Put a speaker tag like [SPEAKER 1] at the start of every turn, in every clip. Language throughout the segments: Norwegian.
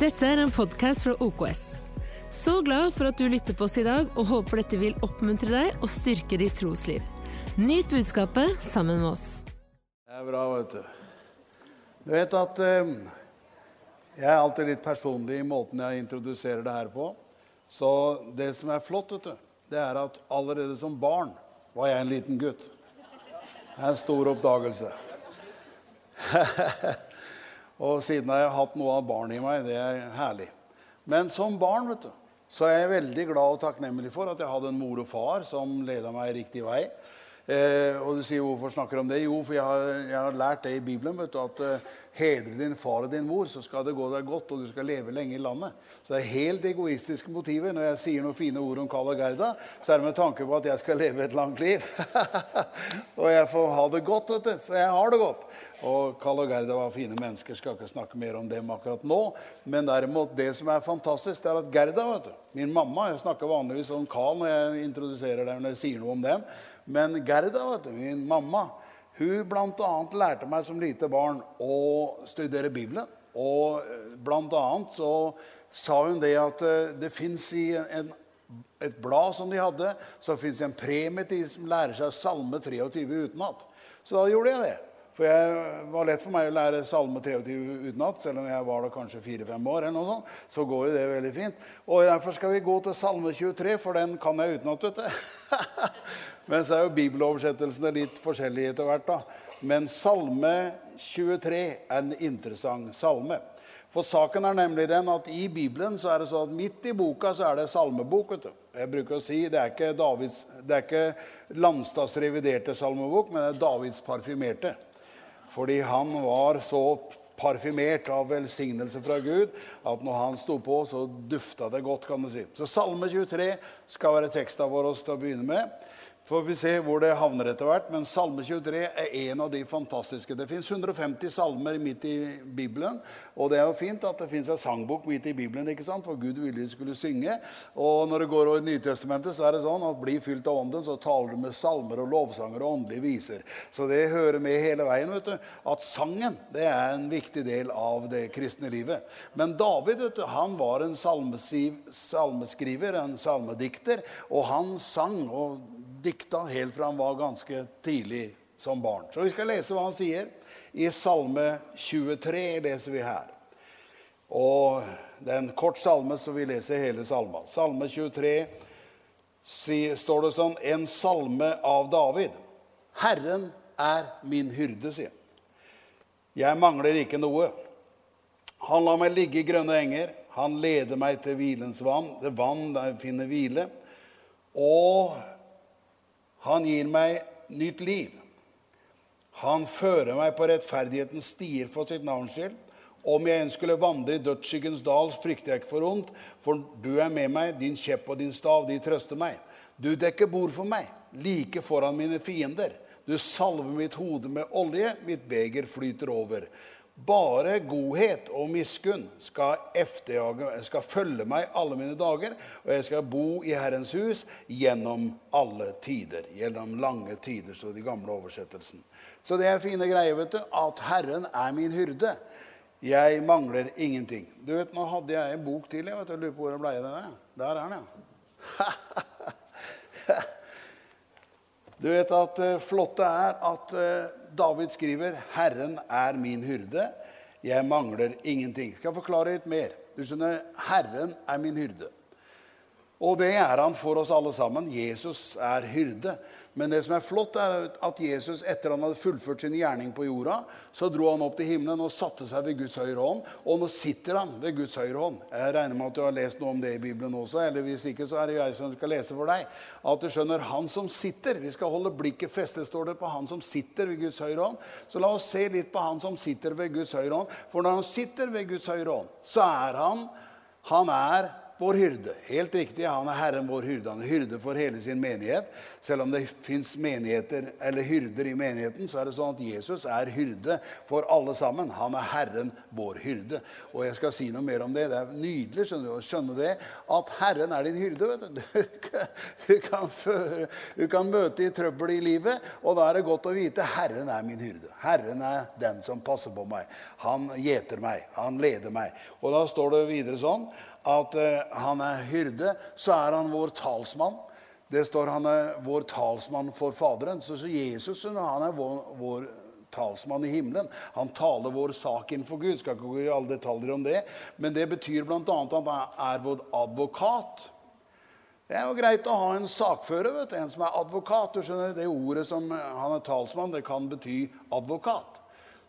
[SPEAKER 1] Dette er en podkast fra OKS. Så glad for at du lytter på oss i dag, og håper dette vil oppmuntre deg og styrke ditt trosliv. Nyt budskapet sammen med oss.
[SPEAKER 2] Det er bra, vet du. Du vet at eh, jeg er alltid litt personlig i måten jeg introduserer det her på. Så det som er flott, vet du, det er at allerede som barn var jeg en liten gutt. Det er en stor oppdagelse. og siden har jeg hatt noe av barn i meg. Det er herlig. Men som barn vet du, så er jeg veldig glad og takknemlig for at jeg hadde en mor og far som leda meg riktig vei. Eh, og du sier hvorfor snakker du om det? Jo, for jeg har, jeg har lært det i Bibelen. vet du, At eh, hedre din far og din mor, så skal det gå deg godt, og du skal leve lenge i landet. Så det er helt egoistiske motiver. Når jeg sier noen fine ord om Karl og Gerda, så er det med tanke på at jeg skal leve et langt liv. og jeg får ha det godt, vet du. Så jeg har det godt. Og Karl og Gerda var fine mennesker. Skal ikke snakke mer om dem akkurat nå. Men derimot, det som er fantastisk, det er at Gerda, vet du, min mamma Jeg snakker vanligvis om Karl når jeg introduserer dem, når jeg sier noe om dem. Men Gerda, vet du, min mamma, hun bl.a. lærte meg som lite barn å studere Bibelen. Og bl.a. så sa hun det at eh, det fins i en, et blad som de hadde, så fins en premie til de som lærer seg Salme 23 utenat. Så da gjorde jeg det. For det var lett for meg å lære Salme 23 utenat, selv om jeg var da kanskje fire-fem år. eller noe sånt, Så går jo det veldig fint. Og derfor skal vi gå til Salme 23, for den kan jeg utenat. vet du. Men så er jo bibeloversettelsene litt forskjellige etter hvert. da. Men Salme 23 er en interessant salme. For saken er nemlig den at i Bibelen så er det sånn at midt i boka så er det salmebok. vet du. Jeg bruker å si Det er ikke, Davids, det er ikke Landstads reviderte salmebok, men det er Davids parfymerte. Fordi han var så parfymert av velsignelse fra Gud at når han sto på, så dufta det godt. kan du si. Så Salme 23 skal være teksta vår til å begynne med får vi se hvor det havner etter hvert. Men Salme 23 er en av de fantastiske. Det fins 150 salmer midt i Bibelen. Og det er jo fint at det fins en sangbok midt i Bibelen, ikke sant? for Gud ville de skulle synge. Og når det går over i Nytestamentet, så er det sånn at bli fylt av Ånden, så taler du med salmer og lovsanger og åndelige viser. Så det hører med hele veien. vet du, At sangen det er en viktig del av det kristne livet. Men David vet du, han var en salmeskriver, en salmedikter, og han sang. og dikta helt fra han var ganske tidlig som barn. Så vi skal lese hva han sier. I Salme 23 leser vi her. Og Det er en kort salme, så vi leser hele salma. Salme 23 står det sånn En salme av David. Herren er min hyrde, sier han. Jeg mangler ikke noe. Han lar meg ligge i grønne enger. Han leder meg til hvilens vann, det vann der jeg finner hvile. Og han gir meg nytt liv. Han fører meg på rettferdighetens stier for sitt navns skyld. Om jeg enn skulle vandre i dødsskyggens dal, frykter jeg ikke for ondt, for du er med meg, din kjepp og din stav, de trøster meg. Du dekker bord for meg, like foran mine fiender. Du salver mitt hode med olje, mitt beger flyter over. Bare godhet og miskunn skal, skal følge meg alle mine dager, og jeg skal bo i Herrens hus gjennom alle tider. Gjennom lange tider, står det i gamle oversettelsen. Så det er fine greier, vet du. At Herren er min hyrde. Jeg mangler ingenting. Du vet, Nå hadde jeg en bok til. Jeg vet, jeg lurer på hvor den ble den. Der er den, ja. Du vet at uh, flotte er at uh, David skriver 'Herren er min hyrde'. Jeg mangler ingenting. Skal jeg forklare litt mer? Du skjønner, Herren er min hyrde. Og det er han for oss alle sammen. Jesus er hyrde. Men det som er flott, er at Jesus etter han hadde fullført sin gjerning på jorda, så dro han opp til himmelen og satte seg ved Guds høyre hånd. Og nå sitter han ved Guds høyre hånd. Jeg regner med at du har lest noe om det i Bibelen også. eller hvis ikke, så er det jeg som skal lese for deg. At du skjønner han som sitter. Vi skal holde blikket festet, står det, på han som sitter ved Guds høyre hånd. Så la oss se litt på han som sitter ved Guds høyre hånd. For når han sitter ved Guds høyre hånd, så er han Han er vår hyrde. Helt riktig, han er Herren vår hyrde. Han er hyrde for hele sin menighet. Selv om det fins menigheter eller hyrder i menigheten, så er det sånn at Jesus er hyrde for alle sammen. Han er Herren vår hyrde. Og jeg skal si noe mer om det. Det er nydelig skjønner du, å skjønne det, at Herren er din hyrde. vet Du Du kan, føre, du kan møte i trøbbel i livet, og da er det godt å vite Herren er min hyrde. Herren er den som passer på meg. Han gjeter meg. Han leder meg. Og da står det videre sånn at uh, han er hyrde, så er han vår talsmann. Det står han er vår talsmann for Faderen. Så, Jesus han er vår, vår talsmann i himmelen. Han taler vår sak innenfor Gud. Skal ikke gå i alle detaljer om det. Men det betyr bl.a. at han er vår advokat. Det er jo greit å ha en sakfører, vet du, en som er advokat. Du skjønner, Det ordet som han er talsmann, det kan bety advokat.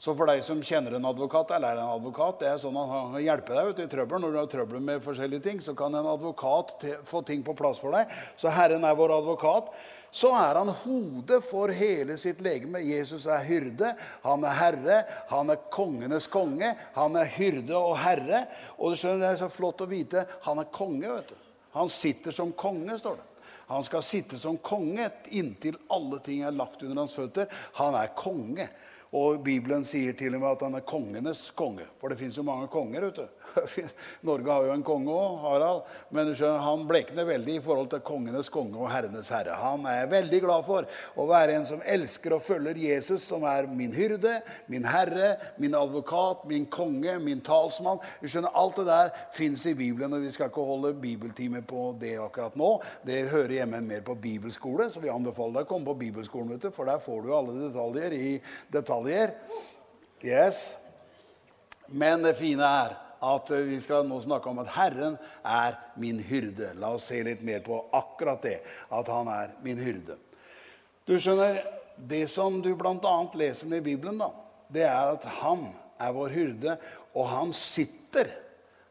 [SPEAKER 2] Så for deg som kjenner en advokat eller er en advokat, det er sånn at han kan hjelpe deg ut i trøbbel. Når du har trøbbel med forskjellige ting, så kan en advokat få ting på plass for deg. Så Herren er vår advokat. Så er han hodet for hele sitt legeme. Jesus er hyrde, han er herre, han er kongenes konge. Han er hyrde og herre. Og du skjønner, det er så flott å vite han er konge. vet du. Han sitter som konge, står det. Han skal sitte som konge inntil alle ting er lagt under hans føtter. Han er konge. Og Bibelen sier til og med at han er kongenes konge. For det fins jo mange konger ute. Norge har jo en konge òg, Harald. Men skjønner, han blekner veldig i forhold til kongenes konge og herrenes herre. Han er veldig glad for å være en som elsker og følger Jesus, som er min hyrde, min herre, min advokat, min konge, min talsmann. Du skjønner, Alt det der fins i Bibelen, og vi skal ikke holde bibeltime på det akkurat nå. Det hører hjemme mer på bibelskole, så vi anbefaler deg å komme på bibelskolen, for der får du alle detaljer i detaljer. Yes. Men det fine er at vi skal nå snakke om at Herren er min hyrde. La oss se litt mer på akkurat det, at han er min hyrde. Du skjønner, Det som du bl.a. leser med i Bibelen, da, det er at han er vår hyrde, og han sitter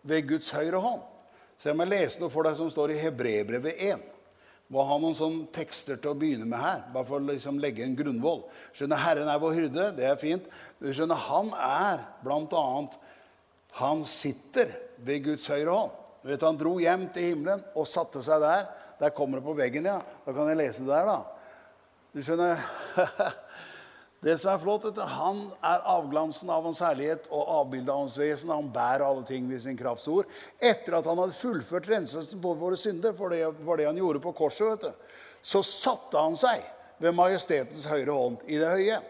[SPEAKER 2] ved Guds høyre hånd. Så jeg må lese noe for deg som står i Hebrebrevet 1. Må ha noen sånne tekster til å begynne med her, bare for å liksom legge en grunnvoll. Skjønner, Herren er vår hyrde, det er fint. Du skjønner, Han er bl.a. Han sitter ved Guds høyre hånd. Vet, han dro hjem til himmelen og satte seg der. Der kommer det på veggen, ja. Da kan jeg lese det der, da. Du skjønner Det som er flott, at han er avglansen av hans herlighet og avbildet av hans vesen. Han bærer alle ting ved sin kraftsord. Etter at han hadde fullført renselsen på våre synder, for det var det han gjorde på korset, vet du, så satte han seg ved majestetens høyre hånd i det høye.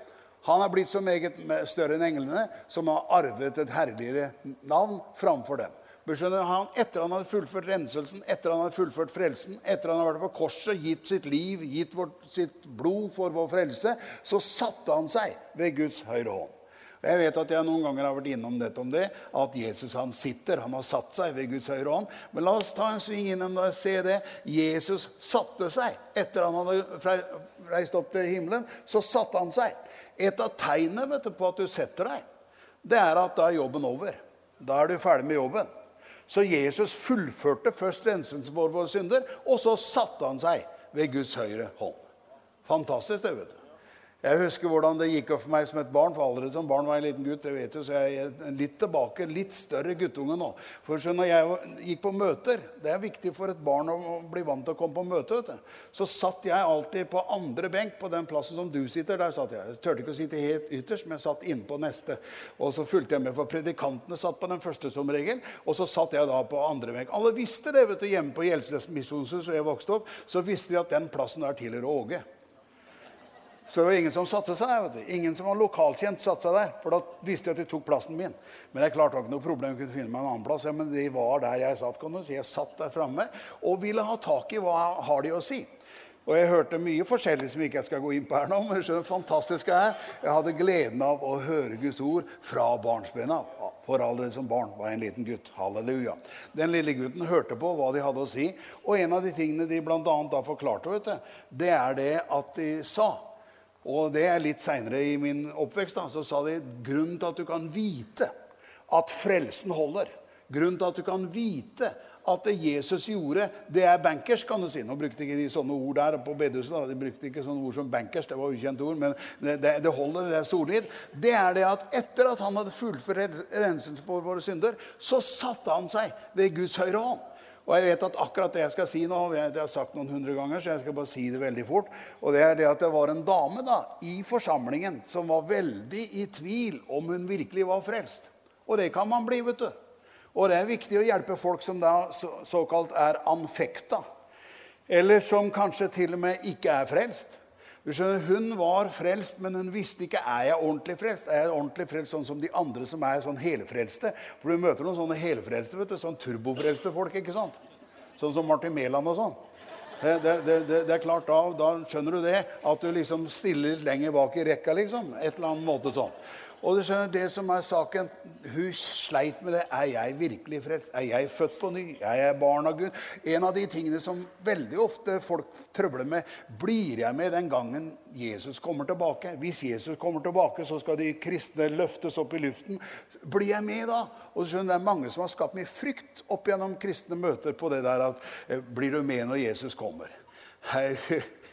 [SPEAKER 2] Han er blitt så meget større enn englene, som har arvet et herligere navn framfor dem. Han, etter han hadde fullført renselsen, etter han hadde fullført frelsen, etter han hadde vært på korset, gitt sitt liv, gitt vårt, sitt blod for vår frelse, så satte han seg ved Guds høyre hånd. Jeg vet at jeg noen ganger har vært innom dette om det, at Jesus han sitter, han har satt seg ved Guds høyre hånd. Men la oss ta en sving innom og se det. Jesus satte seg etter han hadde reist opp til himmelen. Så satte han seg. Et av tegnene du, på at du setter deg, det er at da er jobben over. Da er du ferdig med jobben. Så Jesus fullførte først renselsen for våre synder, og så satte han seg ved Guds høyre hånd. Fantastisk, det, vet du. Jeg husker hvordan det gikk opp for meg som et barn. for allerede som barn var jeg en liten gutt, det vet du, så jeg er litt tilbake, litt større guttunge nå. For så når jeg gikk på møter Det er viktig for et barn å bli vant til å komme på møte. Så satt jeg alltid på andre benk på den plassen som du sitter. Der satt jeg. Jeg turte ikke å sitte helt ytterst, men jeg satt innpå neste. Og så fulgte jeg med, for predikantene satt på den første som regel. Og så satt jeg da på andre benk. Alle visste det vet du, hjemme på Gjelses misjonshus, hvor jeg vokste opp. Så visste de at den plassen der tilhører Åge. Så det var ingen som satte seg der. Ingen som var lokalkjent, seg der. For da visste jeg at de tok plassen min. Men det klart det var ikke noe problem. Jeg kunne finne meg en annen plass. Ja, men de var der jeg satt. kan du si. Jeg satt der framme og ville ha tak i hva har de å si. Og jeg hørte mye forskjellig som ikke jeg skal gå inn på her nå. men det fantastiske er, Jeg hadde gleden av å høre Guds ord fra barnsben av. For allerede som barn var jeg en liten gutt. Halleluja. Den lille gutten hørte på hva de hadde å si. Og en av de tingene de annet da forklarte, vet du, det er det at de sa og det er litt seinere i min oppvekst. Da, så sa de grunnen til at du kan vite at frelsen holder, grunnen til at du kan vite at det Jesus gjorde, det er bankers, kan du si. Nå brukte ikke de sånne ord der på bedehuset. De brukte ikke sånne ord som bankers, det var ukjente ord, men det, det, det holder, det er solid. Det er det at etter at han hadde fullført renselsen for våre synder, så satte han seg ved Guds høyre hånd. Og jeg vet at akkurat det jeg skal si nå, det har jeg sagt noen hundre ganger, så jeg skal bare si det veldig fort. Og det er det at det var en dame da, i forsamlingen som var veldig i tvil om hun virkelig var frelst. Og det kan man bli, vet du. Og det er viktig å hjelpe folk som da så, såkalt er anfekta. Eller som kanskje til og med ikke er frelst. Du skjønner, Hun var frelst, men hun visste ikke er jeg ordentlig frelst. Er jeg ordentlig frelst sånn som de andre som er sånn helfrelste? For du møter noen sånne helfrelste, vet du, sånn turbofrelste folk. ikke sant? Sånn som Martin Mæland og sånn. Det, det, det, det, er klart, da, da skjønner du det. At du liksom stiller litt lenger bak i rekka, liksom. Et eller annet måte sånn. Og du skjønner, det som er saken, Hun sleit med det. Er jeg virkelig frelst? Er jeg født på ny? Er jeg barn av Gud? En av de tingene som veldig ofte folk trøbler med, blir jeg med den gangen Jesus kommer tilbake? Hvis Jesus kommer tilbake, så skal de kristne løftes opp i luften. Blir jeg med da? Og du skjønner, Det er mange som har skapt mye frykt opp gjennom kristne møter på det der at eh, Blir du med når Jesus kommer? Hei,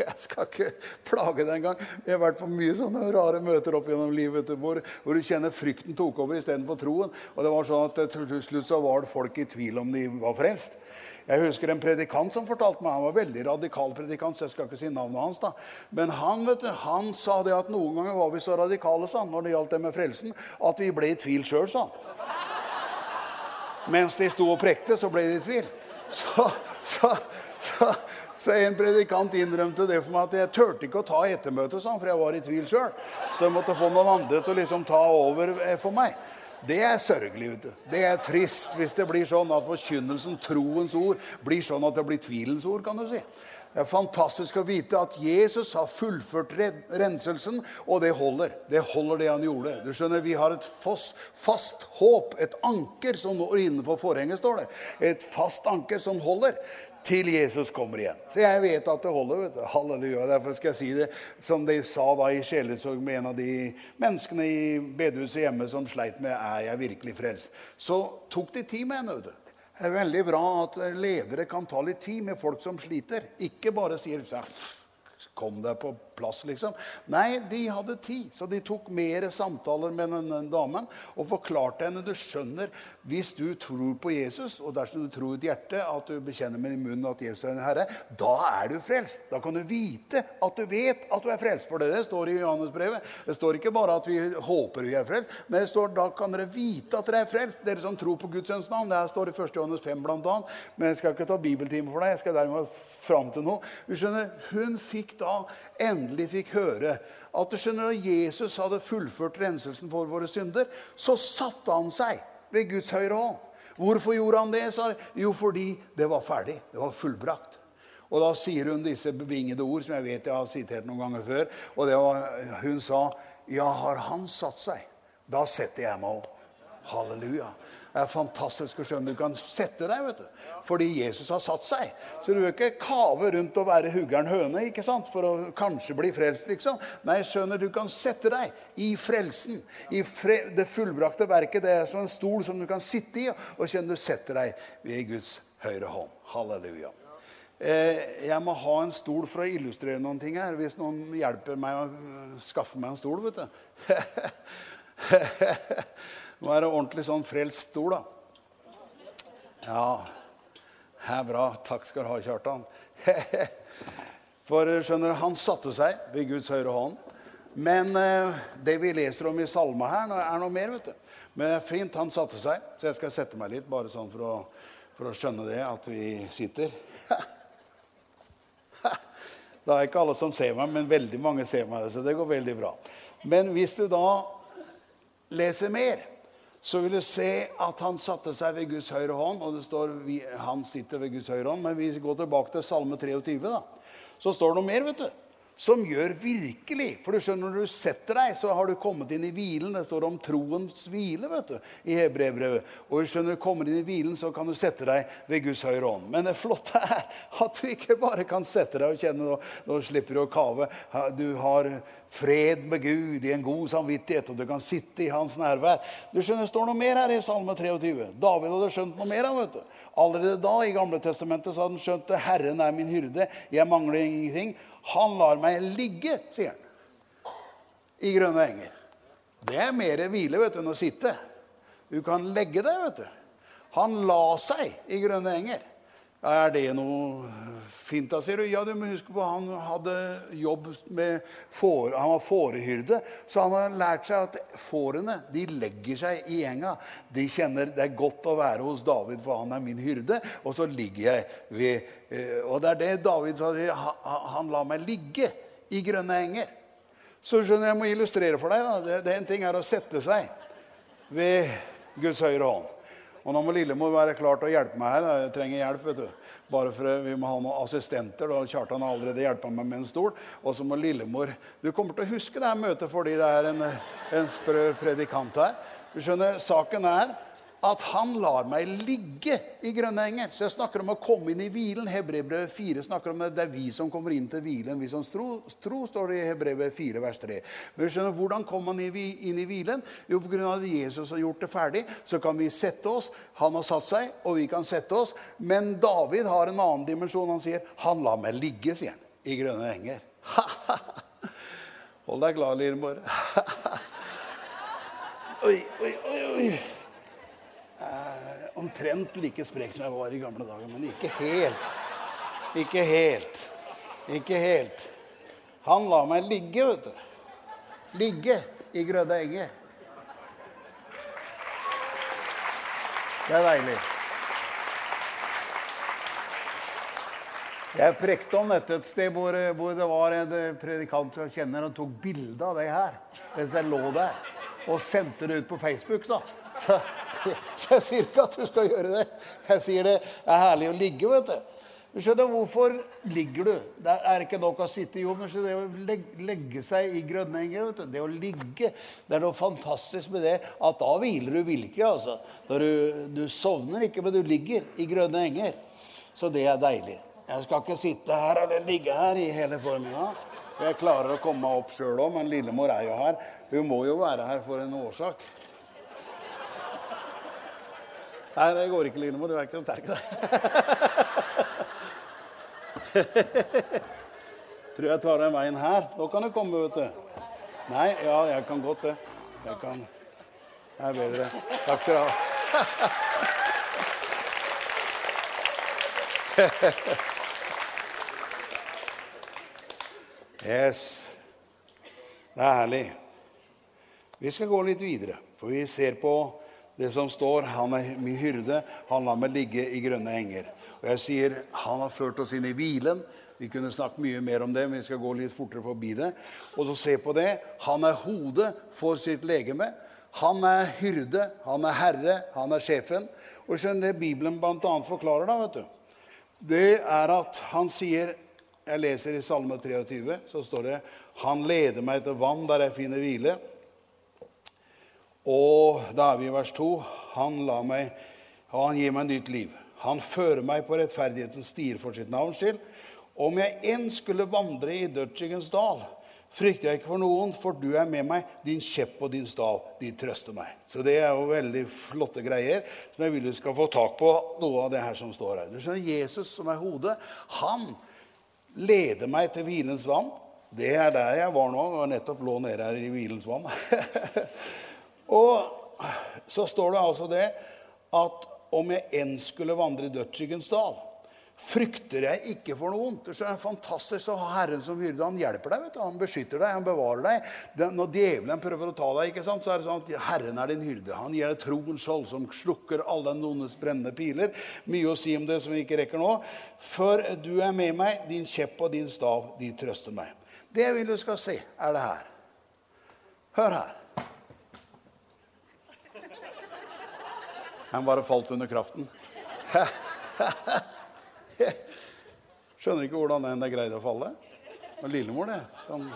[SPEAKER 2] jeg skal ikke plage deg engang. Vi har vært på mye sånne rare møter opp gjennom livet hvor, hvor, du kjenner frykten tok over istedenfor troen. Og det var sånn at Til slutt så var det folk i tvil om de var frelst. Jeg husker en predikant som fortalte meg, han var veldig radikal predikant, så jeg skal ikke si navnet hans. da. Men han vet du, han sa det at noen ganger var vi så radikale sa han, når det gjaldt det med frelsen, at vi ble i tvil sjøl, sa han. Mens de sto og prekte, så ble de i tvil. Så, så, så, så en predikant innrømte det for meg at jeg turte ikke å ta ettermøte, sånn, for jeg var i tvil sjøl. Så jeg måtte få noen andre til å liksom ta over eh, for meg. Det er sørgelig. vet du. Det er trist hvis det blir sånn at forkynnelsen, troens ord, blir sånn at det blir tvilens ord. kan du si. Det er fantastisk å vite at Jesus har fullført renselsen, og det holder. Det holder det han gjorde. Du skjønner, Vi har et fast, fast håp, et anker som når innenfor forhenget, står det. Et fast anker som holder til Jesus kommer igjen. Så jeg vet at det holder. vet du. Halleluja. Derfor skal jeg si det som de sa da i sjelesorg med en av de menneskene i bedehuset hjemme som sleit med er jeg virkelig frelst. Så tok de tid med henne. vet du. Det er veldig bra at ledere kan ta litt tid med folk som sliter. Ikke bare sier Kom deg på plass, liksom. Nei, de hadde tid, så de tok mer samtaler med den damen og forklarte henne du skjønner, hvis du tror på Jesus, og dersom du tror i ditt hjerte at du bekjenner med din munn at Jesus er en herre, da er du frelst. Da kan du vite at du vet at du er frelst. For det, det står i Johannesbrevet. Det står ikke bare at vi håper vi er frelst, men det står da kan dere vite at dere er frelst, dere som tror på Guds sønns navn. Det står i 1. Johannes 5 bl.a. Men jeg skal ikke ta bibeltime for deg. Jeg skal derimot fram til noe. Du skjønner, Hun fikk da endelig fikk høre at du skjønner, når Jesus hadde fullført renselsen for våre synder, så satte han seg ved Guds høyre hånd. Hvorfor gjorde han det? sa Jo, fordi det var ferdig. Det var fullbrakt. Og da sier hun disse bevingede ord som jeg vet jeg har sitert noen ganger før. Og var, hun sa, 'Ja, har han satt seg, da setter jeg meg opp.' Halleluja. Det er fantastisk å skjønne. Du kan sette deg vet du. fordi Jesus har satt seg. Så du bør ikke kave rundt og være huggeren høne ikke sant? for å kanskje bli frelst. liksom. Nei, skjønner, du kan sette deg i frelsen. I fre det fullbrakte verket. Det er som en stol som du kan sitte i, og kjenne du setter deg ved Guds høyre hånd. Halleluja. Eh, jeg må ha en stol for å illustrere noen ting her. Hvis noen hjelper meg å skaffe meg en stol, vet du. Nå er det ordentlig sånn frelst stol, da. Ja, det er bra. Takk skal du ha, Kjartan. For skjønner du, han satte seg ved Guds høyre hånd. Men eh, det vi leser om i salma her, er noe mer. vet du. Men det er fint, han satte seg. Så jeg skal sette meg litt, bare sånn for å, for å skjønne det, at vi sitter. Det er ikke alle som ser meg, men veldig mange ser meg. Så det går veldig bra. Men hvis du da leser mer så vil du se at han satte seg ved Guds høyre hånd. Og det står han sitter ved Guds høyre hånd. Men vi går tilbake til Salme 23, da, så står det noe mer. vet du som gjør virkelig. For du skjønner, når du setter deg, så har du kommet inn i hvilen. Det står om troens hvile vet du, i Hebrevbrevet. Og du skjønner, du kommer inn i hvilen, så kan du sette deg ved Guds høyre hånd. Men det flotte er at du ikke bare kan sette deg og kjenne Nå, nå slipper du å kave. Du har fred med Gud i en god samvittighet, og du kan sitte i hans nærvær. Du skjønner, Det står noe mer her i Salme 23. David hadde skjønt noe mer vet du. Allerede da i Gamle Testamentet så hadde han skjønt det. Herren er min hyrde, jeg mangler ingenting. Han lar meg ligge, sier han, i grønne enger. Det er mer hvile vet du, enn å sitte. Du kan legge deg. vet du. Han la seg i grønne enger. Er det noe fint? da, sier du. Ja, du må huske på Han hadde jobb med får, han var fårehyrde. Så han har lært seg at fårene de legger seg i gjenga. De kjenner det er godt å være hos David, for han er min hyrde. Og så ligger jeg ved eh, Og det er det David sa. Han lar meg ligge i grønne enger. Så skjønner jeg må illustrere for deg. da. Det, det En ting er å sette seg ved Guds høyre hånd. Og nå må Lillemor være klar til å hjelpe meg her. Jeg trenger hjelp. vet du. Bare for Vi må ha noen assistenter. da. Kjartan har allerede hjulpet meg med en stol. Og så må Lillemor Du kommer til å huske det her møtet fordi det er en, en sprø predikant her. Du skjønner, Saken er at han lar meg ligge i grønne enger. Så jeg snakker om å komme inn i hvilen. Hebrevet 4 snakker om det. Det er vi som kommer inn til hvilen. Vi som tro, tro står det i Hebrevet 4, vers 3. Men skjønner, Hvordan kommer man inn i hvilen? Jo, pga. at Jesus har gjort det ferdig, så kan vi sette oss. Han har satt seg, og vi kan sette oss. Men David har en annen dimensjon. Han sier, 'Han lar meg ligge', sier han, i grønne enger. Hold deg klar, Lillemor. oi, oi, oi, oi eh, omtrent like sprek som jeg var i gamle dager. Men ikke helt. Ikke helt. Ikke helt. Han lar meg ligge, vet du. Ligge i grødde enger. Det er deilig. Jeg prekte om dette et sted hvor, hvor det var en predikant jeg kjenner, og tok bilde av det her mens jeg lå der. Og sendte det ut på Facebook. da. Så Så jeg sier ikke at du skal gjøre det. Jeg sier det er herlig å ligge, vet du. Du skjønner, Hvorfor ligger du? Det er ikke nok å sitte i jobb. Men det å legge seg i grønnenger, vet du. det å ligge Det er noe fantastisk med det at da hviler du virkelig. altså. Du, du, sovner ikke, men du ligger i grønne enger. Så det er deilig. Jeg skal ikke sitte her eller ligge her i hele formiddag. Jeg klarer å komme meg opp sjøl òg, men Lillemor er jo her. Hun må jo være her for en årsak. Nei, det går ikke, Lillemor. Du er ikke så sterk, da. Tror jeg tar den veien her. Nå kan du komme, vet du. Nei, ja, jeg kan godt det. Jeg kan Det er bedre. Takk skal du ha. Yes. Det er herlig. Vi skal gå litt videre, for vi ser på det som står 'Han er min hyrde, han lar meg ligge i grønne enger'. Og jeg sier 'Han har ført oss inn i hvilen'. Vi kunne snakke mye mer om det, men vi skal gå litt fortere forbi det. Og så se på det. Han er hodet for sitt legeme. Han er hyrde, han er herre, han er sjefen. Og skjønner det Bibelen bl.a. forklarer, da, vet du, det er at han sier Jeg leser i Salme 23, så står det 'Han leder meg til vann der jeg finner hvile'. Og da er vi i vers 2. Han, meg, han gir meg nytt liv. Han fører meg på rettferdighetens stier for sitt navns skyld. Om jeg enn skulle vandre i dødsskyggens dal, frykter jeg ikke for noen, for du er med meg. Din kjepp og din stav, de trøster meg. Så det er jo veldig flotte greier som jeg vil du skal få tak på noe av det her som står her. Du skjønner, Jesus, som er hodet, han leder meg til hvilens vann. Det er der jeg var nå. og nettopp lå nede her i hvilens vann. Og så står det altså det at om jeg enn skulle vandre i dødsskyggens dal, frykter jeg ikke for noe vondt. Det er fantastisk å ha Herren som hyrde. Han hjelper deg, vet du. han beskytter deg, han bevarer deg. når djevelen prøver å ta deg, ikke sant, så er det sånn at Herren er din hyrde. Han gir deg troens skjold som slukker alle den ondes brennende piler. Mye å si om det som vi ikke rekker nå. For du er med meg, din kjepp og din stav, de trøster meg. Det jeg vil du skal se, er det her. Hør her. Han bare falt under kraften. Skjønner ikke hvordan den der greide å falle. Det var lillemor det, som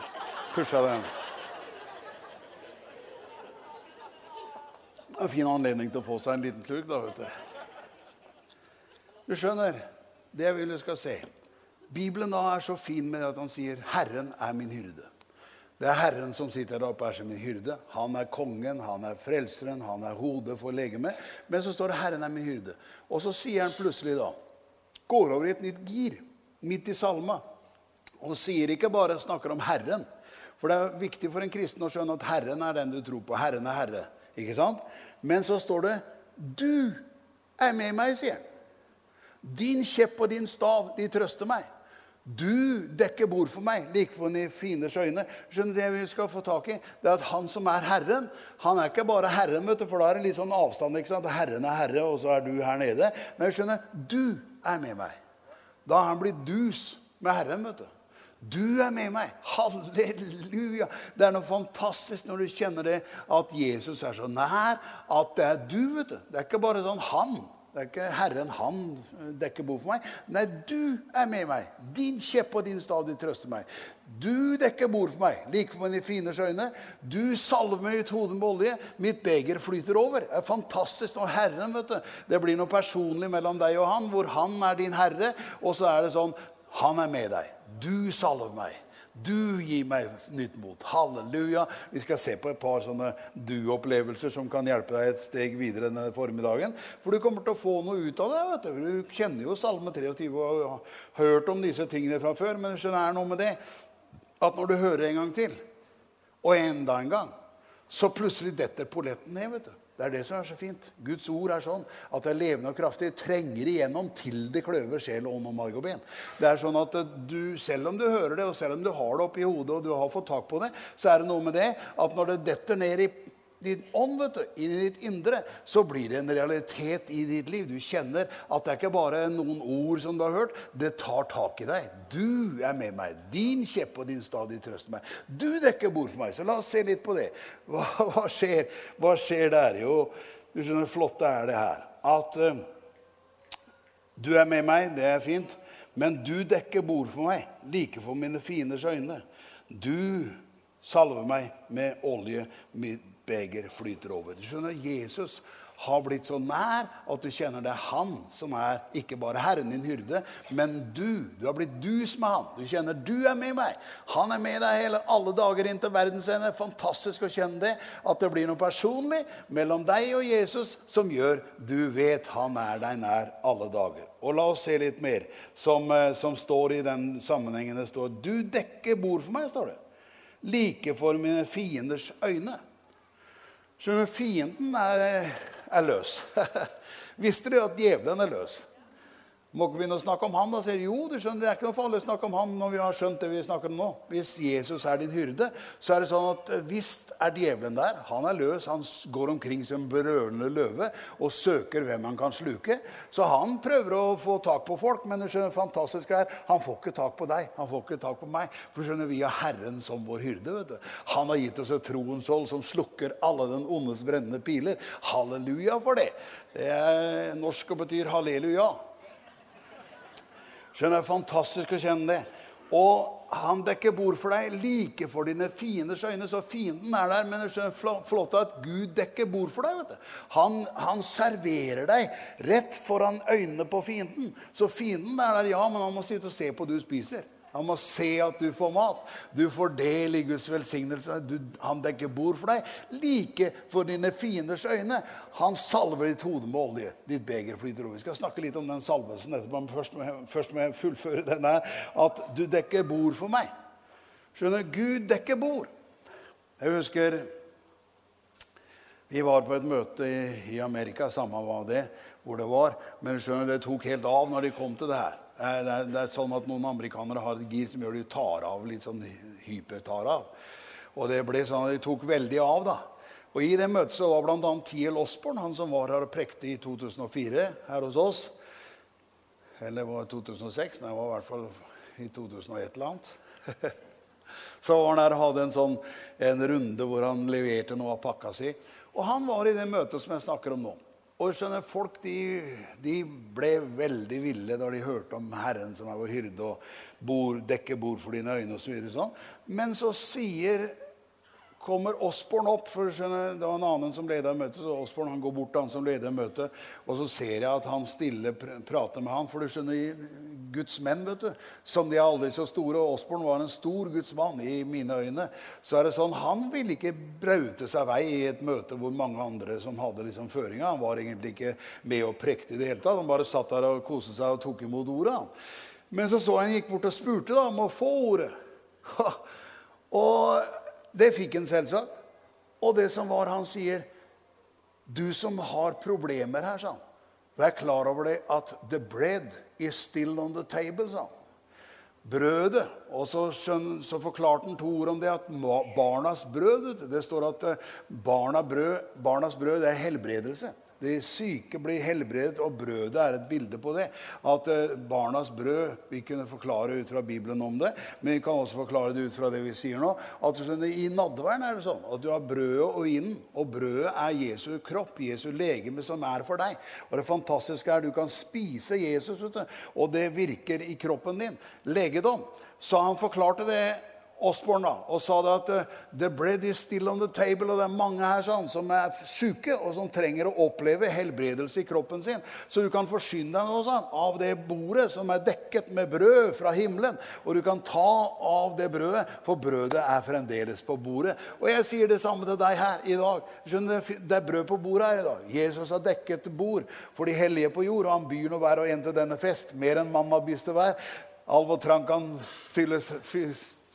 [SPEAKER 2] pusha den. Det er en fin anledning til å få seg en liten kluk, da, vet du. Du skjønner, det jeg vil du skal se. Bibelen da er så fin med at han sier 'Herren er min hyrde'. Det er Herren som sitter der oppe er som en hyrde. Han er kongen, han er frelseren, han er hodet for legemet. Men så står det 'Herren er min hyrde'. Og så sier han plutselig da Går over i et nytt gir midt i salma. Og sier ikke bare snakker om Herren. For det er viktig for en kristen å skjønne at Herren er den du tror på. Herren er Herre. Ikke sant? Men så står det 'Du er med meg', sier han. Din kjepp og din stav, de trøster meg. Du dekker bord for meg, like for mine fienders øyne. Skjønner Det vi skal få tak i, det er at han som er Herren, han er ikke bare Herren, vet du, for da er det litt sånn avstand. ikke sant? Herren er Herre, og så er du her nede. Nei, skjønner, du er med meg. Da har han blitt dus med Herren, vet du. Du er med meg. Halleluja. Det er noe fantastisk når du kjenner det at Jesus er så nær at det er du. vet du. Det er ikke bare sånn han. Det er ikke Herren han dekker bord for meg. Nei, du er med meg. Din kjepp og din stav de trøster meg. Du dekker bord for meg, like for mine fienders øyne. Du salver meg ut hodet med olje. Mitt beger flyter over. Det er fantastisk. Og Herren, vet du, det blir noe personlig mellom deg og han, hvor han er din herre, og så er det sånn Han er med deg. Du salver meg. Du gir meg nytt mot. Halleluja. Vi skal se på et par sånne du-opplevelser som kan hjelpe deg et steg videre denne formiddagen. For du kommer til å få noe ut av det. vet Du Du kjenner jo Salme 23 og har hørt om disse tingene fra før. Men det er noe med det at når du hører en gang til, og enda en gang, så plutselig detter polletten ned. vet du. Det er det som er så fint. Guds ord er sånn at det er levende og kraftig. Trenger igjennom til det kløver sjel, ånd og marg og ben. Det er sånn at du, Selv om du hører det, og selv om du har det oppi hodet, og du har fått tak på det, så er det noe med det at når det detter ned i din ånd, vet du, inn i ditt indre, så blir det en realitet i ditt liv. Du kjenner at det er ikke bare noen ord som du har hørt. Det tar tak i deg. Du er med meg. Din kjepp og din stadig trøster meg. Du dekker bord for meg. Så la oss se litt på det. Hva, hva, skjer? hva skjer der? Jo, du skjønner, flott er det her at uh, du er med meg, det er fint, men du dekker bord for meg, like for mine fienders øyne. Du salver meg med olje, mitt beger flyter over. Du skjønner, Jesus har blitt så nær at du kjenner det er han som er ikke bare Herren din hyrde, men du. Du har blitt dus med han. Du kjenner du er med meg. Han er med deg hele, alle dager inn til verdens ende. Fantastisk å kjenne det. At det blir noe personlig mellom deg og Jesus som gjør du vet han er deg nær alle dager. Og la oss se litt mer som, eh, som står i den sammenhengen. Det står 'Du dekker bord for meg', står det. Like for mine fienders øyne. Skjønner Fienden er, er løs. Visste du at djevelen er løs? Må ikke begynne å snakke om han. Da sier jo, du skjønner, Det er ikke noe farlig å snakke om han når vi har skjønt det vi snakker om nå. Hvis Jesus er din hyrde, så er det sånn at eh, visst er djevelen der. Han er løs. Han går omkring som brølende løve og søker hvem han kan sluke. Så han prøver å få tak på folk, men du skjønner, fantastisk er, han får ikke tak på deg. Han får ikke tak på meg. For skjønner, vi har Herren som vår hyrde. vet du. Han har gitt oss et troens hold som slukker alle den ondes brennende piler. Halleluja for det. Det er norsk og betyr halleluja. Skjønner, Fantastisk å kjenne det. Og han dekker bord for deg like for dine fienders øyne. Så fienden er der, men det er flott at Gud dekker bord for deg. vet du. Han, han, serverer deg rett foran øynene på fienden. Så fienden er der, ja, men han må sitte og se på du spiser. Han må se at du får mat. Du får del i Guds velsignelse. Du, han dekker bord for deg. Like for dine fienders øyne. Han salver ditt hode med olje. Ditt beger flyter over. Vi skal snakke litt om den salvelsen etterpå, men først må, jeg, først må jeg fullføre den her. At du dekker bord for meg. Skjønner, Gud dekker bord. Jeg husker vi var på et møte i, i Amerika, samme hva det, hvor det var. Men skjønner, det tok helt av når de kom til det her. Eh, det er, det er, sånn at Noen amerikanere har et gir som gjør de tar av litt sånn hypertar av. Og det ble sånn at de tok veldig av. da. Og I det møtet så var bl.a. T.L. Osborne, han som var her og prekte i 2004 her hos oss. Eller var det 2006? Nei, det var i hvert fall i 2001 eller annet. så var han her og hadde en sånn en runde hvor han leverte noe av pakka si. Og han var i det møtet som jeg snakker om nå. Og skjønner, Folk de, de, ble veldig ville da de hørte om Herren som er vår hyrde og bord, dekker bord for dine øyne osv. Så sånn. Men så sier kommer Osborn opp. for skjønner, Det var en annen som leda møtet. så Osborn han går bort til han som leder møtet, og så ser jeg at han stille pr prater med han. For du skjønner, Guds menn, vet du, som de er aldri så store, og Osborn var en stor Guds mann i mine øyne, så er det sånn, han ville ikke braute seg vei i et møte hvor mange andre som hadde liksom føringa. Han var egentlig ikke med og prekte i det hele tatt. Han bare satt der og koste seg og tok imot ordet. Men så så jeg han gikk bort og spurte da, om å få ordet. og det fikk han selvsagt. Og det som var, han sier Du som har problemer her, sa han. Vær klar over det at the bread is still on the table, sa han. Brødet. Og så, skjøn, så forklarte han to ord om det, at barnas brød Det står at eh, barna brød, barnas brød er helbredelse. De syke blir helbredet, og brødet er et bilde på det. At eh, barnas brød Vi kunne forklare ut fra Bibelen om det, men vi kan også forklare det ut fra det vi sier nå. At I nadværen er det sånn at du har brødet og vinen. Og brødet er Jesu kropp, Jesu legeme, som er for deg. Og det fantastiske er at du kan spise Jesus, og det virker i kroppen din. Legedom. Så han forklarte det Osborne da, og sa det at the bread is still on the table. Og det er mange her sånn, som er syke og som trenger å oppleve helbredelse i kroppen sin. Så du kan forsyne deg nå, sånn, av det bordet som er dekket med brød fra himmelen. Og du kan ta av det brødet, for brødet er fremdeles på bordet. Og jeg sier det samme til deg her i dag. Skjønner, du, det er brød på bordet her i dag. Jesus har dekket bord for de hellige på jord, og han byr nå hver og en til denne fest. Mer enn mamma har byst til hver. Alv og trang kan fylles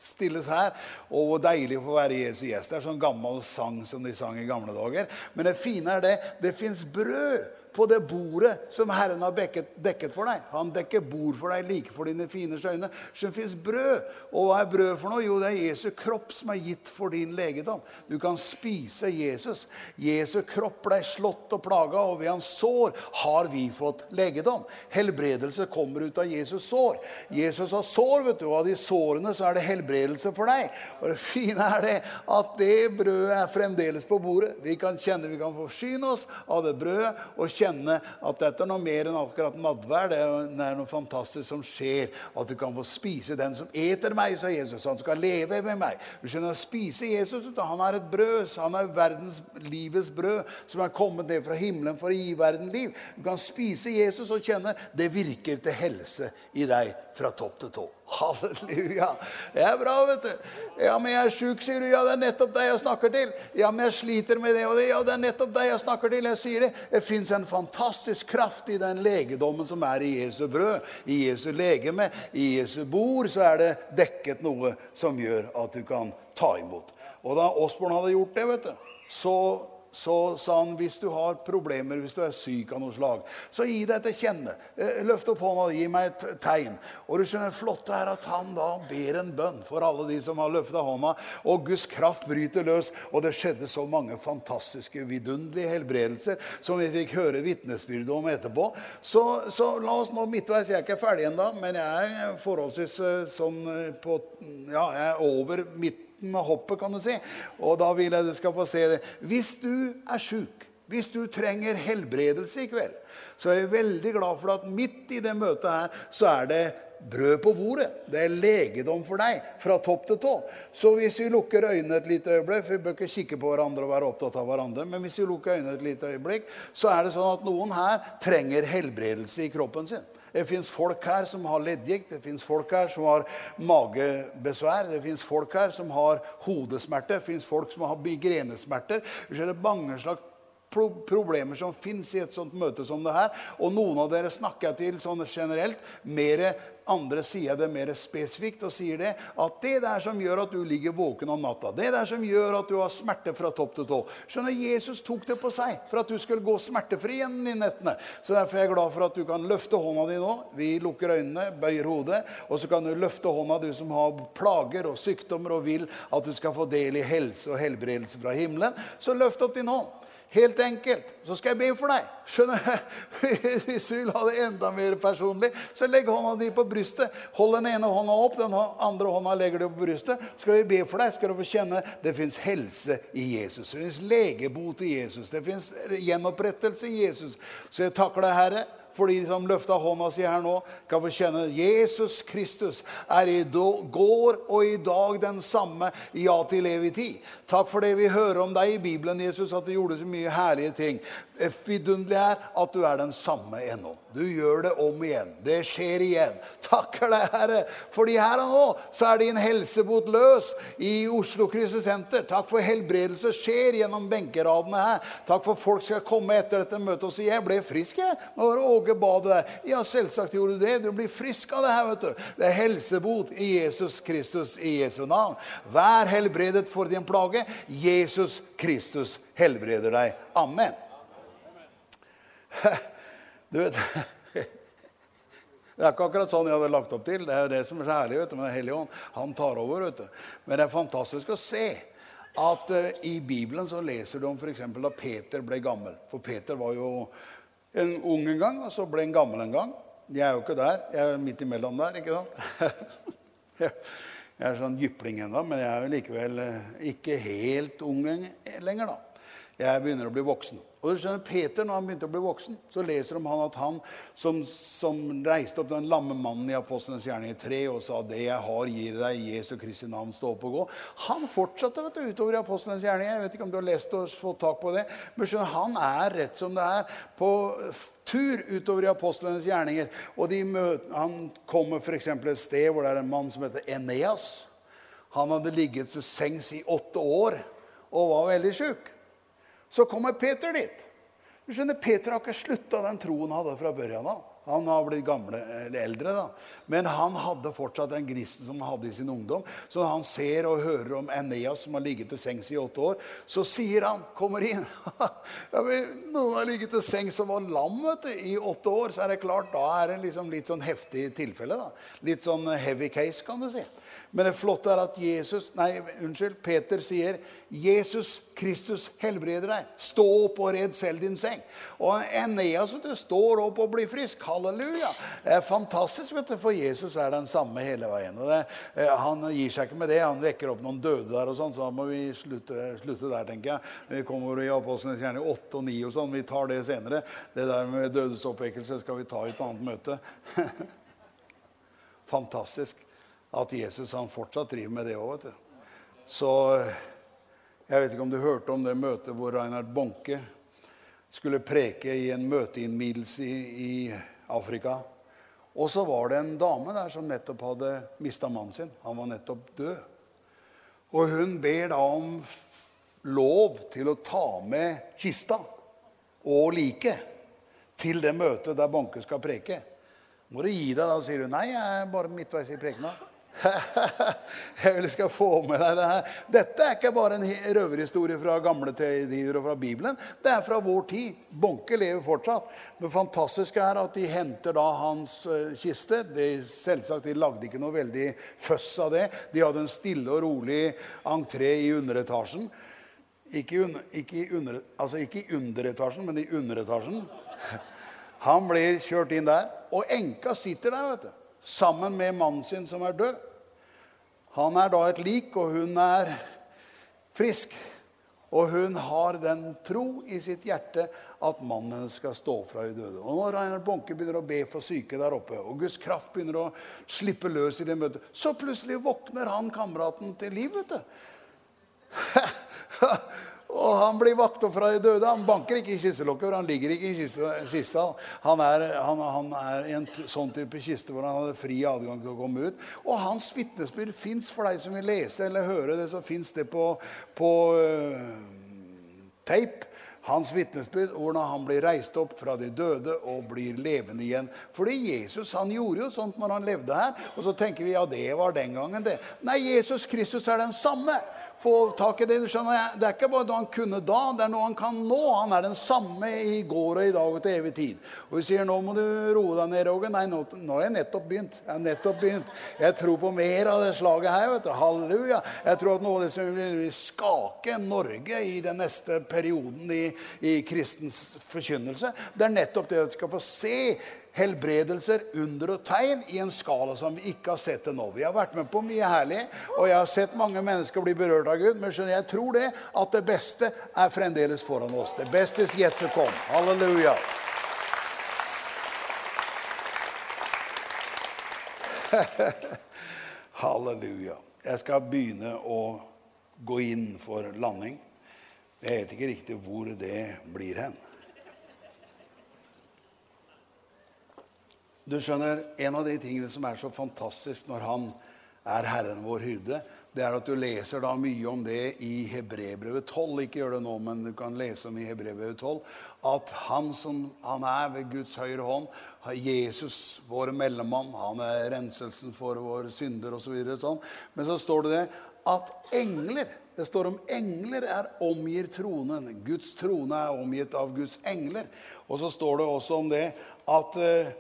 [SPEAKER 2] stilles her. Og hvor deilig å få være Jesu gjest. Det er sånn gammel sang som de sang i gamle dager. Men det fine er det det fins brød på det bordet som Herren har dekket, dekket, for deg. Han dekker bord for deg like for dine fine øyne. Det fins brød. Og hva er brød for noe? Jo, det er Jesu kropp som er gitt for din legedom. Du kan spise Jesus. Jesu kropp ble slått og plaga, og ved hans sår har vi fått legedom. Helbredelse kommer ut av Jesus sår. Jesus har sår, vet du, og av de sårene så er det helbredelse for deg. Og det fine er det at det brødet er fremdeles på bordet. Vi kan kjenne, vi kan forsyne oss av det brødet. og kjenne kjenne at dette er noe mer enn akkurat nadvær. Det er noe fantastisk som skjer. At du kan få spise den som eter meg, sa Jesus. Han skal leve med meg. Du skjønner, å spise Jesus, Han er et brød. Han er verdens livets brød som er kommet ned fra himmelen for å gi verden liv. Du kan spise Jesus og kjenne det virker til helse i deg fra topp til tå. Halleluja. Det er bra, vet du. Ja, men jeg er sjuk, sier du. Ja, det er nettopp deg jeg snakker til. Ja, men jeg sliter med det og det. Ja, det er nettopp deg jeg snakker til. Jeg sier det. Det fins en fantastisk kraft i den legedommen som er i Jesu brød, i Jesu legeme, i Jesu bord. Så er det dekket noe som gjør at du kan ta imot. Og da Osborn hadde gjort det, vet du, så så sa han hvis du har problemer, hvis du er syk av noe slag, så gi deg til kjenne. Eh, løft opp hånda, gi meg et tegn. Og du skjønner, flotte er at han da ber en bønn for alle de som har løfta hånda. Og Guds kraft bryter løs. Og det skjedde så mange fantastiske, vidunderlige helbredelser som vi fikk høre vitnesbyrdet om etterpå. Så, så, la oss nå midtveis. Jeg er ikke ferdig ennå, men jeg er forholdsvis eh, sånn eh, på Ja, jeg er over midt midten av hoppet, kan du si. Og da vil jeg du skal få se det. Hvis du er sjuk, hvis du trenger helbredelse i kveld, så er jeg veldig glad for at midt i det møtet her så er det brød på bordet. Det er legedom for deg fra topp til tå. Så hvis vi lukker øynene et lite øyeblikk for Vi bør ikke kikke på hverandre og være opptatt av hverandre. Men hvis vi lukker øynene et lite øyeblikk, så er det sånn at noen her trenger helbredelse i kroppen sin. Det fins folk her som har leddgikt, det fins folk her som har magebesvær, det fins folk her som har hodesmerter, det fins folk som har migrenesmerter. Det er mange slags problemer som fins i et sånt møte som det her. Og noen av dere snakker til sånn generelt. Mere, andre sier det mer spesifikt og sier det at det der som gjør at du ligger våken om natta, det der som gjør at du har smerte fra topp til tå Skjønner, Jesus tok det på seg for at du skulle gå smertefri igjen i nettene. Så derfor er jeg glad for at du kan løfte hånda di nå. Vi lukker øynene, bøyer hodet, og så kan du løfte hånda, du som har plager og sykdommer og vil at du skal få del i helse og helbredelse fra himmelen. Så løft opp din hånd. Helt enkelt. Så skal jeg be for deg. Skjønner Hvis du vil ha det enda mer personlig, så legg hånda di på brystet. Hold den ene hånda opp, den andre hånda legger du på brystet. Skal vi be for deg, skal du få kjenne det fins helse i Jesus. Det fins legebot i Jesus. Det fins gjenopprettelse i Jesus. Så jeg takker deg, Herre for de som løfta hånda si her nå, kan få kjenne Jesus Kristus er i går og i dag den samme ja til evig tid. Takk for det vi hører om deg i Bibelen, Jesus, at du gjorde så mye herlige ting. Det vidunderlige er at du er den samme ennå. Du gjør det om igjen. Det skjer igjen. Takker deg, Herre, fordi her og nå så er din helsebot løs i Oslo Krisesenter. Takk for helbredelse skjer gjennom benkeradene her. Takk for folk skal komme etter dette møtet og si 'Jeg ble frisk, jeg'. Når Åge ba det. Ja, selvsagt gjorde du det. Du blir frisk av det her, vet du. Det er helsebot i Jesus Kristus i Jesu navn. Vær helbredet for din plage. Jesus Kristus helbreder deg. Amen. Amen. Du vet Det er ikke akkurat sånn jeg hadde lagt opp til. Det er jo det som er så herlig vet du, med Den hellige ånd. Han tar over. vet du. Men det er fantastisk å se at uh, i Bibelen så leser du om f.eks. da Peter ble gammel. For Peter var jo en ung en gang, og så ble han gammel en gang. Jeg er jo ikke der. Jeg er midt imellom der, ikke sant? jeg er sånn jypling ennå, men jeg er jo likevel uh, ikke helt ung lenger, da. Jeg begynner å bli voksen. Og du skjønner, Peter, når han begynte å bli voksen, så leser om han at han som, som reiste opp den lamme mannen i Apostlenes gjerning 3 og sa 'Det jeg har, gir deg. I Jesu Kristi navn, stå opp og gå'. Han fortsatte vet du, utover i Apostlenes gjerning. Jeg vet ikke om du har lest og fått tak på det. Men skjønner, han er rett som det er på tur utover i apostlenes gjerninger. Og møter, han kommer f.eks. et sted hvor det er en mann som heter Eneas. Han hadde ligget til sengs i åtte år og var veldig sjuk. Så kommer Peter dit. Du skjønner, Peter har ikke slutta den troen han hadde fra børjan av. Han har blitt gamle, eller eldre, da. Men han hadde fortsatt den gnisten som han hadde i sin ungdom. Så når han ser og hører om Eneas som har ligget til sengs i åtte år, så sier han, kommer inn ja, Noen har ligget til sengs og var lam vet du, i åtte år. Så er det klart, da er det liksom litt sånn heftig tilfelle. da. Litt sånn heavy case, kan du si. Men det flotte er at Jesus, nei, unnskyld, Peter sier Jesus Kristus helbreder deg. Stå opp og red selv din seng. Og Eneas vet du, står opp og blir frisk. Halleluja. Det er fantastisk, vet du, for Jesus er den samme hele veien. Og det, eh, han gir seg ikke med det. Han vekker opp noen døde der, og sånn, så da må vi slutte, slutte, der, tenker jeg. Vi kommer i Apostlenes gjerne 8 og 9 og sånn. Vi tar det senere. Det der med dødesoppvekkelse skal vi ta i et annet møte. Fantastisk at Jesus han fortsatt driver med det òg. Så jeg vet ikke om du hørte om det møtet hvor Reinhard Bonke skulle preke i en møteinnvidelse i, i Afrika. Og så var det en dame der som nettopp hadde mista mannen sin. Han var nettopp død. Og hun ber da om lov til å ta med kista og liket til det møtet der Bonke skal preke. Må du gi deg, da, sier hun. Nei, jeg er bare midtveis i prekena. jeg vil skal få med deg det her. Dette er ikke bare en røverhistorie fra gamle tider og fra Bibelen. Det er fra vår tid. Bonke lever fortsatt. Det fantastiske er at de henter da hans uh, kiste. De, selvsagt, de lagde ikke noe veldig føss av det. De hadde en stille og rolig entré i underetasjen. Ikke, un, ikke, under, altså ikke i underetasjen, men i underetasjen. Han blir kjørt inn der, og enka sitter der. vet du sammen med mannen sin som er død. Han er da et lik, og hun er frisk. Og hun har den tro i sitt hjerte at mannen skal stå fra i døde. Og når Reinhard Bonke begynner å be for syke der oppe, og Guds kraft begynner å slippe løs i det møtet, så plutselig våkner han kameraten til liv. vet du. Og han blir vakt opp fra de døde. Han banker ikke i kistelokket, han ligger ikke i kista. Han er, han, han er, en sånn type kiste hvor han hadde fri adgang til å komme ut. Og hans vitnesbyrd fins for deg som vil lese eller høre det, så fins det på, på uh, tape. Hans vitnesbyrd hvordan han blir reist opp fra de døde og blir levende igjen. Fordi Jesus han gjorde jo sånt når han levde her. Og så tenker vi ja, det var den gangen, det. Nei, Jesus Kristus er den samme få tak i det. du skjønner. Det er ikke bare noe han kunne da, det er noe han kan nå. Han er den samme i går og i dag og til evig tid. Og vi sier nå må du roe deg ned, Roger. Nei, nå, nå, har jeg nettopp begynt. Jeg har nettopp begynt. Jeg tror på mer av det slaget her. vet du. Halleluja. Jeg tror at noe av det som vil skake Norge i den neste perioden i, i kristens forkynnelse, det er nettopp det at du skal få se helbredelser, under og tegn i en skala som vi ikke har sett til nå. Vi har vært med på mye herlig, og jeg har sett mange mennesker bli berørt av Gud. Men skjønner, jeg tror det at det beste er fremdeles foran oss. Det beste is yet to come. Halleluja. Halleluja. Jeg skal begynne å gå inn for landing. Jeg vet ikke riktig hvor det blir hen. Du skjønner, En av de tingene som er så fantastisk når han er Herren vår hyrde, det er at du leser da mye om det i Hebrebrevet 12. Ikke gjør det nå, men du kan lese om i Hebrebrevet 12 at han som han er ved Guds høyre hånd, Jesus, vår mellommann, han er renselsen for våre synder osv. Så sånn. Men så står det det at engler Det står om engler er omgir tronen. Guds trone er omgitt av Guds engler. Og så står det også om det at uh,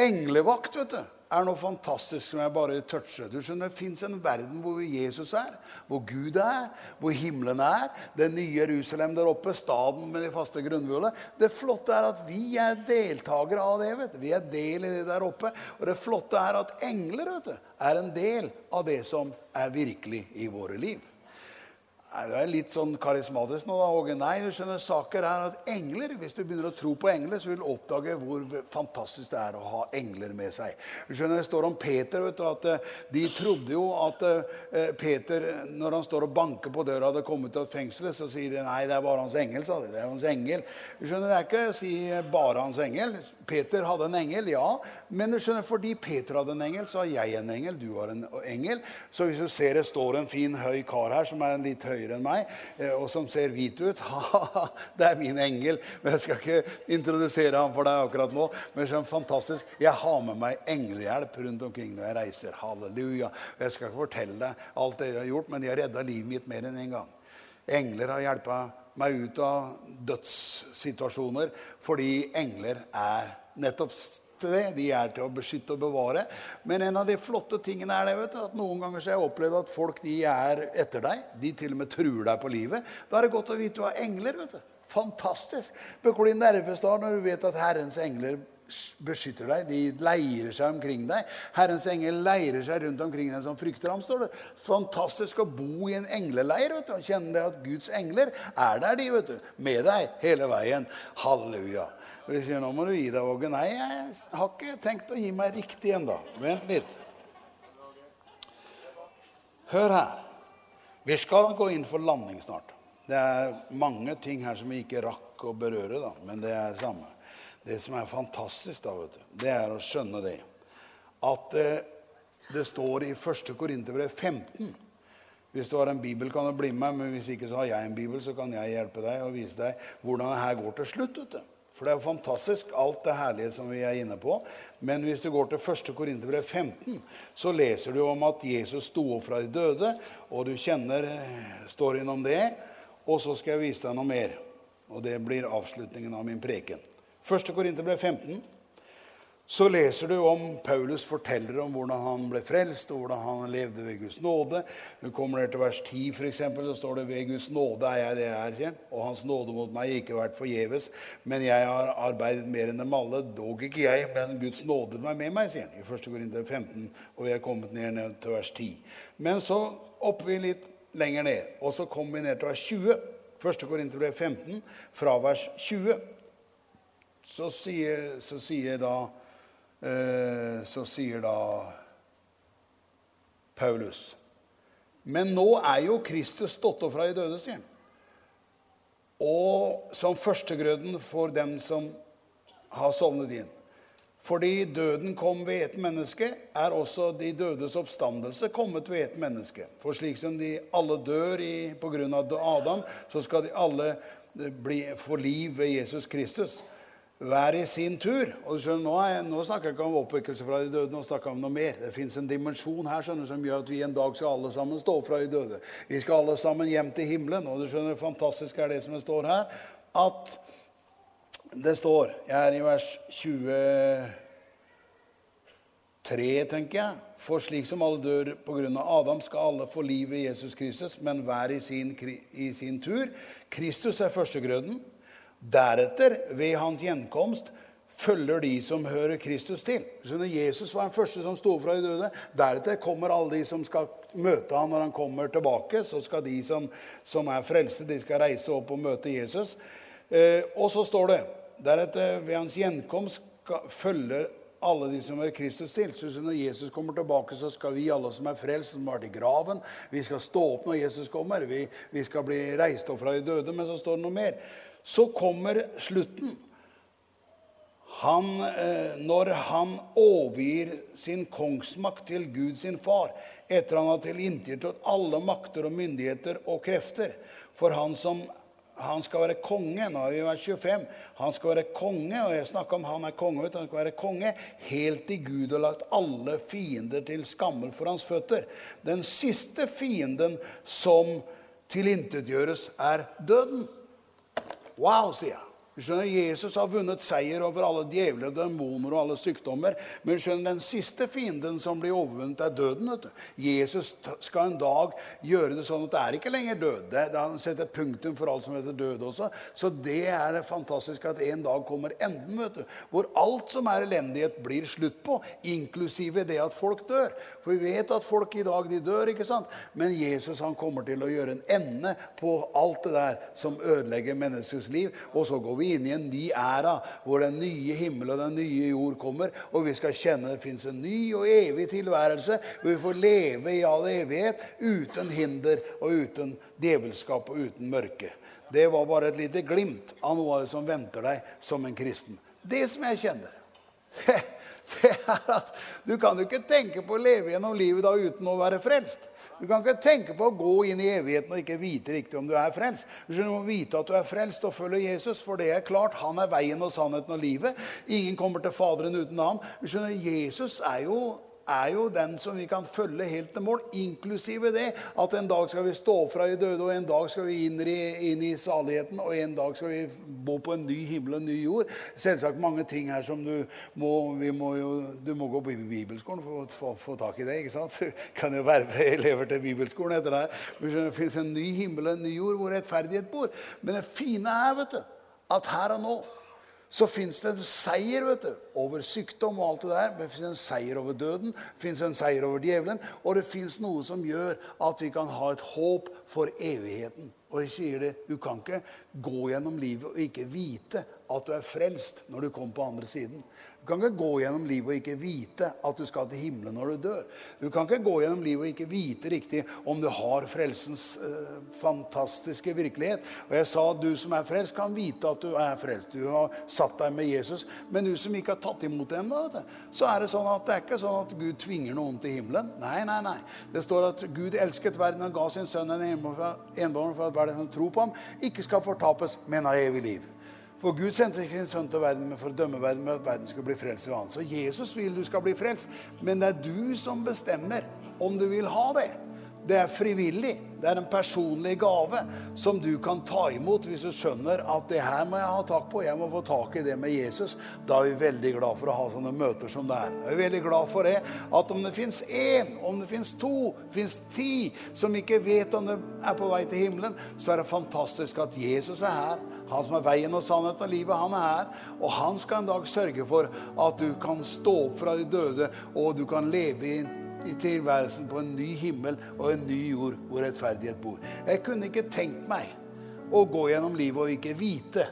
[SPEAKER 2] englevakt vet du, er noe fantastisk som jeg bare toucher. Du skjønner, Det fins en verden hvor Jesus er, hvor Gud er, hvor himmelen er. Det nye Jerusalem der oppe, staden med de faste grunnvollene. Det flotte er at vi er deltakere av det. vet du. Vi er del i det der oppe. Og det flotte er at engler vet du, er en del av det som er virkelig i våre liv. Nei, Du er litt sånn karismatisk nå, da, Åge. Nei, du skjønner, saker er at engler, Hvis du begynner å tro på engler, så vil du oppdage hvor fantastisk det er å ha engler med seg. Du skjønner, Det står om Peter vet du, at eh, de trodde jo at uh, Peter, når han står og banker på døra, hadde kommet til fengselet, så sier de nei, det er bare hans engel. sa de. Det er hans engel. Du skjønner, Det er ikke å si bare hans engel. Peter hadde en engel, ja. Men du skjønner, fordi Peter hadde en engel, så har jeg en engel. Du har en engel. Så hvis du ser det står en fin, høy kar her som er en litt høy høyere enn meg, eh, og som ser hvit ut. det er min engel. Men jeg skal ikke introdusere ham for deg akkurat nå. Men det er fantastisk. Jeg har med meg englehjelp rundt omkring når jeg reiser. Halleluja. Og Jeg skal ikke fortelle deg alt det jeg har gjort, men de har redda livet mitt mer enn én en gang. Engler har hjelpa meg ut av dødssituasjoner fordi engler er nettopp til det. De er til å beskytte og bevare. Men en av de flotte tingene er det, vet du, at noen ganger så har jeg opplevd at folk de er etter deg. De til og med truer deg på livet. Da er det godt å vite du har engler. vet du. Fantastisk. Bør bli nervøs da når du vet at Herrens engler beskytter deg. De leirer seg omkring deg. Herrens engel leirer seg rundt omkring den som frykter ham. står det. Fantastisk å bo i en engleleir vet du, og kjenne at Guds engler er der, de, vet du. Med deg hele veien. Halleluja. Og de sier nå må du gi deg, Åge. Nei, jeg har ikke tenkt å gi meg riktig ennå. Vent litt. Hør her. Vi skal gå inn for landing snart. Det er mange ting her som vi ikke rakk å berøre, da, men det er det samme. Det som er fantastisk, da, vet du, det er å skjønne det at eh, det står i 1. Korinterbrev 15 Hvis du har en bibel, kan du bli med, men hvis ikke så har jeg en bibel, så kan jeg hjelpe deg og vise deg hvordan det her går til slutt. vet du. For det er jo fantastisk, alt det herlige som vi er inne på. Men hvis du går til 1. Korinterbrev 15, så leser du om at Jesus sto opp fra de døde. Og du kjenner eh, storyen om det. Og så skal jeg vise deg noe mer. Og det blir avslutningen av min preken. 1. Korinterbrev 15 så leser du om Paulus forteller om hvordan han ble frelst, og hvordan han levde ved Guds nåde. Du kommer ned til vers 10, for eksempel, så står det 'Ved Guds nåde er jeg det jeg er', sier Og hans nåde mot meg har ikke vært forgjeves. Men jeg har arbeidet mer enn dem alle. Dog ikke jeg, men Guds nåde var med meg, sier han. I 1. Korinter 15, og vi er kommet ned, ned til vers 10. Men så opper vi litt lenger ned, og så kommer vi ned til vers 20. 1. Korinter 15, fra vers 20. Så sier, så sier da så sier da Paulus Men nå er jo Kristus stått opp fra de døde, sier han. Og som førstegrøden for dem som har sovnet inn. Fordi døden kom ved et menneske, er også de dødes oppstandelse kommet ved et menneske. For slik som de alle dør pga. Adam, så skal de alle bli, få liv ved Jesus Kristus hver i sin tur. Og du skjønner, nå, er, nå, snakker jeg ikke om oppvekkelse fra de døde, nå snakker jeg om noe mer. Det fins en dimensjon her skjønner, som gjør at vi en dag skal alle sammen stå fra de døde. Vi skal alle sammen hjem til himmelen. Og du skjønner, fantastisk er det som det står her, at det står Jeg er i vers 23, tenker jeg. For slik som alle dør pga. Adam, skal alle få liv i Jesus Kristus, men hver i sin, i sin tur. Kristus er førstegrøden. Deretter, ved hans gjenkomst, følger de som hører Kristus til. Så når Jesus var den første som sto fra de døde. Deretter kommer alle de som skal møte ham når han kommer tilbake. Så skal de som, som er frelste, de skal reise opp og møte Jesus. Eh, og så står det deretter ved hans gjenkomst følger alle de som hører Kristus til. Så når Jesus kommer tilbake, så skal vi alle som er frelst, som har vært i graven Vi skal stå opp når Jesus kommer. Vi, vi skal bli reist opp fra de døde. Men så står det noe mer. Så kommer slutten. Han, eh, når han overgir sin kongsmakt til Gud sin far, etter han har tilintetgjort alle makter og myndigheter og krefter. For han som han skal være konge. Nå har vi vært 25. Han skal være konge, og jeg snakker om han er konge. Han skal være konge helt til Gud har lagt alle fiender til skammel for hans føtter. Den siste fienden som tilintetgjøres, er døden. Wow, sier jeg. Du skjønner, Jesus har vunnet seier over alle djevler, demoner og alle sykdommer. Men skjønner, den siste fienden som blir overvunnet, er døden. vet du. Jesus skal en dag gjøre det sånn at det er ikke lenger død. Han setter punktum for alt som heter død også. Så det er det fantastiske at en dag kommer enden, vet du. Hvor alt som er elendighet, blir slutt på. Inklusive det at folk dør. For vi vet at folk i dag de dør, ikke sant? Men Jesus han kommer til å gjøre en ende på alt det der som ødelegger menneskets liv. Og så går vi inn i en ny æra hvor den nye himmel og den nye jord kommer. Og vi skal kjenne det fins en ny og evig tilværelse hvor vi får leve i all evighet uten hinder og uten djevelskap og uten mørke. Det var bare et lite glimt av noe av det som venter deg som en kristen. Det som jeg kjenner. det er at Du kan jo ikke tenke på å leve gjennom livet da uten å være frelst. Du kan ikke tenke på å gå inn i evigheten og ikke vite riktig om du er frelst. Du må vite at du er frelst og følger Jesus, for det er klart. Han er veien og sannheten og livet. Ingen kommer til Faderen uten ham. Du skjønner, Jesus er jo er jo den som vi kan følge helt til mål, inklusive det at en dag skal vi stå fra i døde, og en dag skal vi inn i, inn i saligheten, og en dag skal vi bo på en ny himmel og en ny jord. Selvsagt mange ting her som du må, må jo, du må gå på bibelskolen for å få, få, tak i det. ikke sant? Du kan jo verve elever til bibelskolen etter det. her. Det fins en ny himmel og en ny jord hvor rettferdighet bor. Men det fine er vet du, at her og nå så fins det en seier vet du, over sykdom og alt det der. Det fins en seier over døden, fins en seier over djevelen. Og det fins noe som gjør at vi kan ha et håp for evigheten. Og jeg sier det, Du kan ikke gå gjennom livet og ikke vite at du er frelst når du kommer på andre siden. Du kan ikke gå gjennom livet og ikke vite at du skal til himmelen når du dør. Du kan ikke gå gjennom livet og ikke vite riktig om du har frelsens eh, fantastiske virkelighet. Og jeg sa at du som er frelst, kan vite at du er frelst. Du har satt deg med Jesus. Men du som ikke har tatt imot det ennå, så er det sånn at det er ikke sånn at Gud tvinger noen til himmelen. Nei, nei, nei. Det står at Gud elsket verden og ga sin sønn en enbåren for at hver den som tror på ham, ikke skal fortapes, men har evig liv. For Gud sendte ikke sin sønn til verden for å dømme verden, men at verden skulle bli frelst ved han. Så Jesus vil du skal bli frelst, men det er du som bestemmer om du vil ha det. Det er frivillig. Det er en personlig gave som du kan ta imot hvis du skjønner at det her må jeg ha tak på. Jeg må få tak i det med Jesus. Da er vi veldig glad for å ha sånne møter som det er. Jeg er veldig glad for det. At om det fins én, om det fins to, fins ti som ikke vet om de er på vei til himmelen, så er det fantastisk at Jesus er her. Han som er veien og sannheten og livet, han er her. Og han skal en dag sørge for at du kan stå opp fra de døde, og du kan leve i, i tilværelsen på en ny himmel og en ny jord hvor rettferdighet bor. Jeg kunne ikke tenkt meg å gå gjennom livet og ikke vite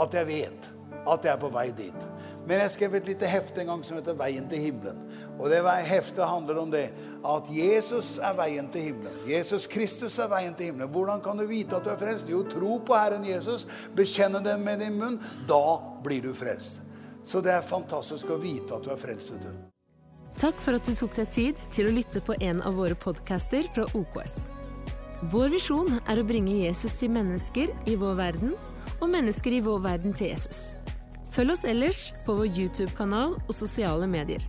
[SPEAKER 2] at jeg vet at jeg er på vei dit. Men jeg skrev et lite hefte en gang som heter 'Veien til himmelen'. Og det heftet handler om det at Jesus er veien til himmelen. Jesus Kristus er veien til himmelen. Hvordan kan du vite at du er frelst? Jo, tro på Herren Jesus, bekjenne det med din munn. Da blir du frelst. Så det er fantastisk å vite at du er frelst.
[SPEAKER 1] Takk for at du tok deg tid til å lytte på en av våre podcaster fra OKS. Vår visjon er å bringe Jesus til mennesker i vår verden, og mennesker i vår verden til Jesus. Følg oss ellers på vår YouTube-kanal og sosiale medier.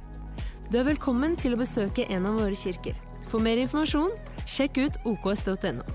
[SPEAKER 1] Du er velkommen til å besøke en av våre kirker. For mer informasjon, sjekk ut oks.no.